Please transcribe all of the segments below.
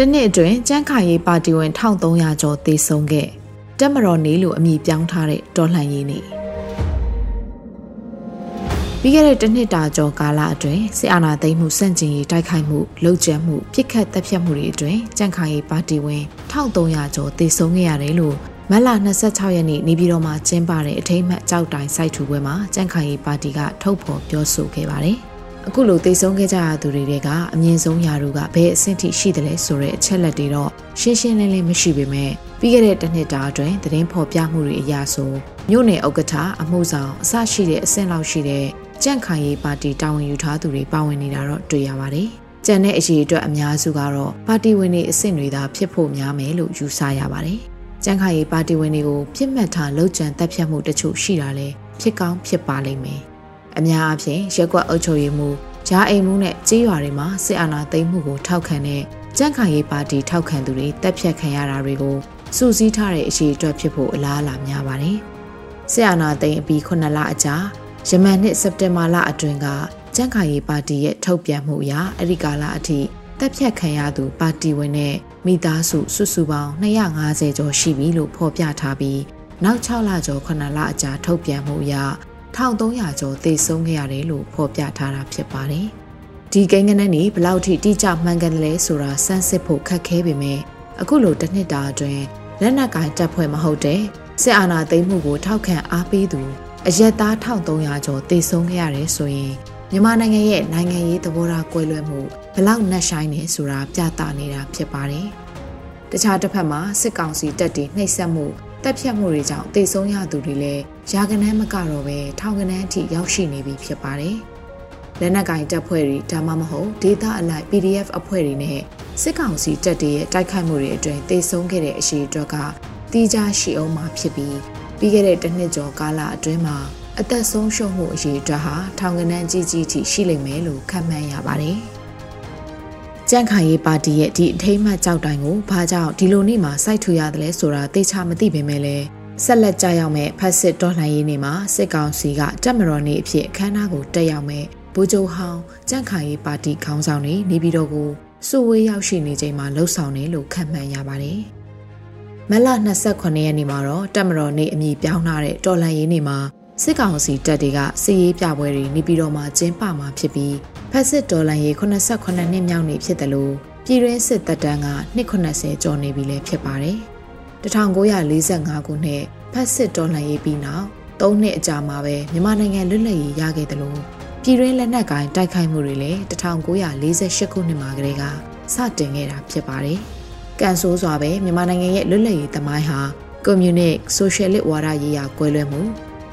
တနှစ်အတွင်းကျန်းခိုင်ရေးပါတီဝင်1300ကျော်သေဆုံးခဲ့တက်မတော်နေလို့အမည်ပြောင်းထားတဲ့တော်လှန်ရေးနေ့ပြီးခဲ့တဲ့တစ်နှစ်တာကျော်ကာလအတွင်းစစ်အာဏာသိမ်းမှုစန့်ကျင်ရေးတိုက်ခိုက်မှုလှုပ်ကြံမှုပြစ်ခတ်တပ်ဖြတ်မှုတွေအတွင်းကြန့်ခိုင်ရေးပါတီဝင်1300ကျော်သေဆုံးခဲ့ရတယ်လို့မတ်လ26ရက်နေ့နေပြည်တော်မှာကျင်းပတဲ့အထိမ်းအမှတ်ကြောက်တိုင်စိုက်ထူပွဲမှာကြန့်ခိုင်ရေးပါတီကထုတ်ဖော်ပြောဆိုခဲ့ပါတယ်။ အခုလိုသေဆုံးခဲ့ကြရသူတွေကအမြင့်ဆုံးယာတို့ကဘယ်အဆင့်ထိရှိတယ်လဲဆိုတဲ့အချက်လက်တွေတော့ရှင်းရှင်းလင်းလင်းမရှိပေမဲ့ပြီးခဲ့တဲ့တစ်နှစ်တာအတွင်းသတင်းဖော်ပြမှုတွေအရဆိုမြို့နယ်ဥက္ကဋ္ဌအမှုဆောင်အစရှိတဲ့အဆင့်လောက်ရှိတဲ့ကြန့်ခိုင်ရေးပါတီတာဝန်ယူထားသူတွေပါဝင်နေတာတော့တွေ့ရပါတယ်။ကြံတဲ့အရေးအတွက်အများစုကတော့ပါတီဝင်တွေအဆင့်တွေသာဖြစ်ဖို့များမယ်လို့ယူဆရပါတယ်။ကြန့်ခိုင်ရေးပါတီဝင်တွေကိုပြစ်မှတ်ထားလှုပ်ကြံတက်ဖြတ်မှုတချို့ရှိတာလဲဖြစ်ကောင်းဖြစ်ပါလိမ့်မယ်။ အများအားဖြင့်ရက်ကွက်အုပ်ချုပ်ရေးမှုဂျာအိမ်မှုနဲ့ကြေးရွာတွေမှာစစ်အာဏာသိမ်းမှုကိုထောက်ခံတဲ့ကြန့်ခိုင်ရေးပါတီထောက်ခံသူတွေတက်ဖြတ်ခံရတာတွေကိုစူးစီးထားတဲ့အရေးအတွက်ဖြစ်ဖို့အလားအလာများပါတယ်။စစ်အာဏာသိမ်းအပြီး9လအကြာယမန်နှစ်စက်တင်ဘာလအတွင်းကကြန့်ခိုင်ရေးပါတီရဲ့ထုတ်ပြန်မှုအရအဲ့ဒီကာလအထိတပ်ဖြတ်ခံရသူပါတီဝင်နဲ့မိသားစုစုစုပေါင်း250ကျော်ရှိပြီလို့ဖော်ပြထားပြီးနောက်6လကျော်9လအကြာထုတ်ပြန်မှုအရ 1300ကျော်သေဆုံးခဲ့ရတယ်လို့ဖော်ပြထားတာဖြစ်ပါတယ်။ဒီကိန်းဂဏန်းนี่ဘလောက်ထိတိကျမှန်ကန်တယ်လဲဆိုတာစမ်းစစ်ဖို့ခက်ခဲပေမဲ့အခုလိုတစ်နှစ်တာအတွင်းလက်နက်ကိုင်တပ်ဖွဲ့မဟုတ်တဲ့စစ်အာဏာသိမ်းမှုကိုထောက်ခံအားပေးသူအရက်သား1300ကျော်သေဆုံးခဲ့ရတယ်ဆိုရင်မြန်မာနိုင်ငံရဲ့နိုင်ငံရေးသဘောထားကွဲလွဲမှုဘလောက်နှက်ဆိုင်နေဆိုတာပြသနေတာဖြစ်ပါတယ်။တခြားတစ်ဖက်မှာစစ်ကောင်စီတပ်တွေနှိပ်စက်မှု တပ်ဖြတ်မှုတွေကြောင့်သေဆုံးရသူတွေလည်းရာကနန်းမကတော့ပဲထောင်ကနန်းအထိရောက်ရှိနေပြီဖြစ်ပါတယ်။လက်နက်ကင်တပ်ဖွဲ့တွေဒါမှမဟုတ်ဒေသအလိုက် PDF အဖွဲ့တွေနဲ့စစ်ကောင်စီတပ်တွေရဲ့တိုက်ခိုက်မှုတွေအတွင်းသေဆုံးခဲ့တဲ့အရှိအတွက်ကတီးခြားရှိအောင်မှာဖြစ်ပြီးပြီးခဲ့တဲ့တစ်နှစ်ကျော်ကာလအတွင်းမှာအသက်ဆုံးရှုံးမှုအရေးအတွက်ဟာထောင်ကနန်းကြီးကြီးထိရှိလိမ့်မယ်လို့ခန့်မှန်းရပါတယ်။ ကြန့်ခိုင်ရေးပါတီရဲ့ဒီအထိမ်းအမှတ်ကြောက်တိုင်ကိုဘာကြောင့်ဒီလိုနေ့မှာစိုက်ထူရတယ်လဲဆိုတာသိချမသိပေမဲ့လည်းဆက်လက်ကြရောက်မဲ့ဖက်စစ်တော်လှန်ရေးနေ့မှာစစ်ကောင်စီကတက်မတော်နေ့အဖြစ်အခမ်းအနားကိုတက်ရောက်မဲ့ဗိုလ်ချုပ်ဟောင်းကြန့်ခိုင်ရေးပါတီခေါင်းဆောင်တွေနေပြည်တော်ကိုစုဝေးရောက်ရှိနေချိန်မှာလှုပ်ဆောင်တယ်လို့ခန့်မှန်းရပါတယ်။မလ29ရက်နေ့မှာတော့တက်မတော်နေ့အမည်ပြောင်းထားတဲ့တော်လန်ရေးနေ့မှာ စစ်ကောင်စီတပ်တွေကစစ်ရေးပြပွဲတွေနေပြည်တော်မှာကျင်းပမှာဖြစ်ပြီးဖက်စစ်တော်လန်ရေး89နှစ်မြောက်နေ့ဖြစ်တယ်လို့ပြည်တွင်းစစ်တပ်တန်းက290ကျော်နေပြီလည်းဖြစ်ပါတယ်။1945ခုနှစ်ဖက်စစ်တော်လှန်ရေးပြီးနောက်၃နှစ်အကြာမှာပဲမြန်မာနိုင်ငံလွတ်လပ်ရေးရခဲ့တယ်လို့ပြည်တွင်းလက်နက်ကိုင်တိုက်ခိုက်မှုတွေလည်း1948ခုနှစ်မှာကတည်းကစတင်ခဲ့တာဖြစ်ပါတယ်။ကန်ဆိုးစွာပဲမြန်မာနိုင်ငံရဲ့လွတ်လပ်ရေးသမိုင်းဟာကွန်မြူနစ်ဆိုရှယ်လစ်ဝါဒရေးရာကွဲလွဲမှု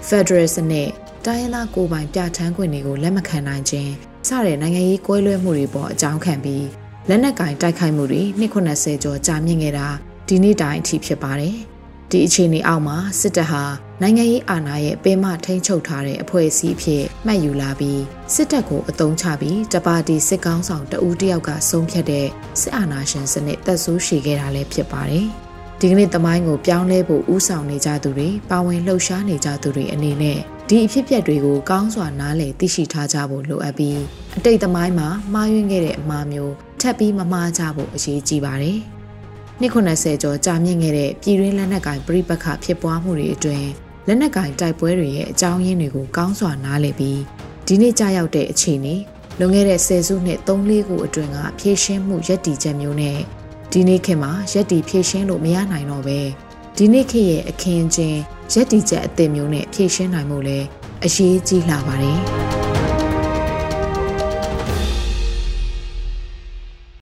ဖက်ဒရယ်စနစ်တိုင်းရင်းသားကိုယ်ပိုင်ပြဋ္ဌာန်းခွင့်တွေကိုလက်မခံနိုင်ခြင်းစတဲ့နိုင်ငံရေးကွဲလွဲမှုတွေပေါ်အကြောင်းခံပြီးလက်နက်ကင်တိုက်ခိုက်မှုတွေ290ကျော်ကြာမြင့်ခဲ့တာဒီနေ့တိုင်အထိဖြစ်ပါတယ်။ဒီအခြေအနေအောက်မှာစစ်တပ်ဟာနိုင်ငံရေးအာဏာရဲ့ပင်မထိန်းချုပ်ထားတဲ့အဖွဲ့အစည်းအဖြစ်မှတ်ယူလာပြီးစစ်တပ်ကိုအုံချပြီးတပါတီစစ်ကောင်းဆောင်တဦးတယောက်ကဆုံးဖြတ်တဲ့စစ်အာဏာရှင်စနစ်တက်ဆိုးရှည်ခဲ့တာလည်းဖြစ်ပါတယ်။ ဒီကနေ့တမိုင်းကိုပြောင်းလဲဖို့ဥဆောင်နေကြသူတွေပါဝင်လှုပ်ရှားနေကြသူတွေအနေနဲ့ဒီအဖြစ်အပျက်တွေကိုကောင်းစွာနားလည်သိရှိထားကြဖို့လိုအပ်ပြီးအတိတ်သမိုင်းမှာမှားယွင်းခဲ့တဲ့အမှားမျိုးထပ်ပြီးမမှားကြဖို့အရေးကြီးပါတယ်။နှစ်90ကျော်ကြာမြင့်ခဲ့တဲ့ပြည်တွင်းလက်နက်ကင်ပြိပခဖြစ်ပွားမှုတွေအတွင်းလက်နက်ကင်တိုက်ပွဲတွေရဲ့အကြောင်းရင်းတွေကိုကောင်းစွာနားလည်ပြီးဒီနေ့ကြာရောက်တဲ့အခြေအနေလွန်ခဲ့တဲ့ဆယ်စုနှစ်3-4ခုအတွင်းကဖြည့်ရှင်းမှုရက်တီချက်မျိုးနဲ့ ဒီနေ့ခေတ်မှာရက်တီဖြည့်ရှင်းလို့မရနိုင်တော့ပဲဒီနေ့ခေတ်ရဲ့အခင်းချင်းရက်တီချက်အသစ်မျိုးနဲ့ဖြည့်ရှင်းနိုင်မှုလဲအရေးကြီးလာပါတယ်။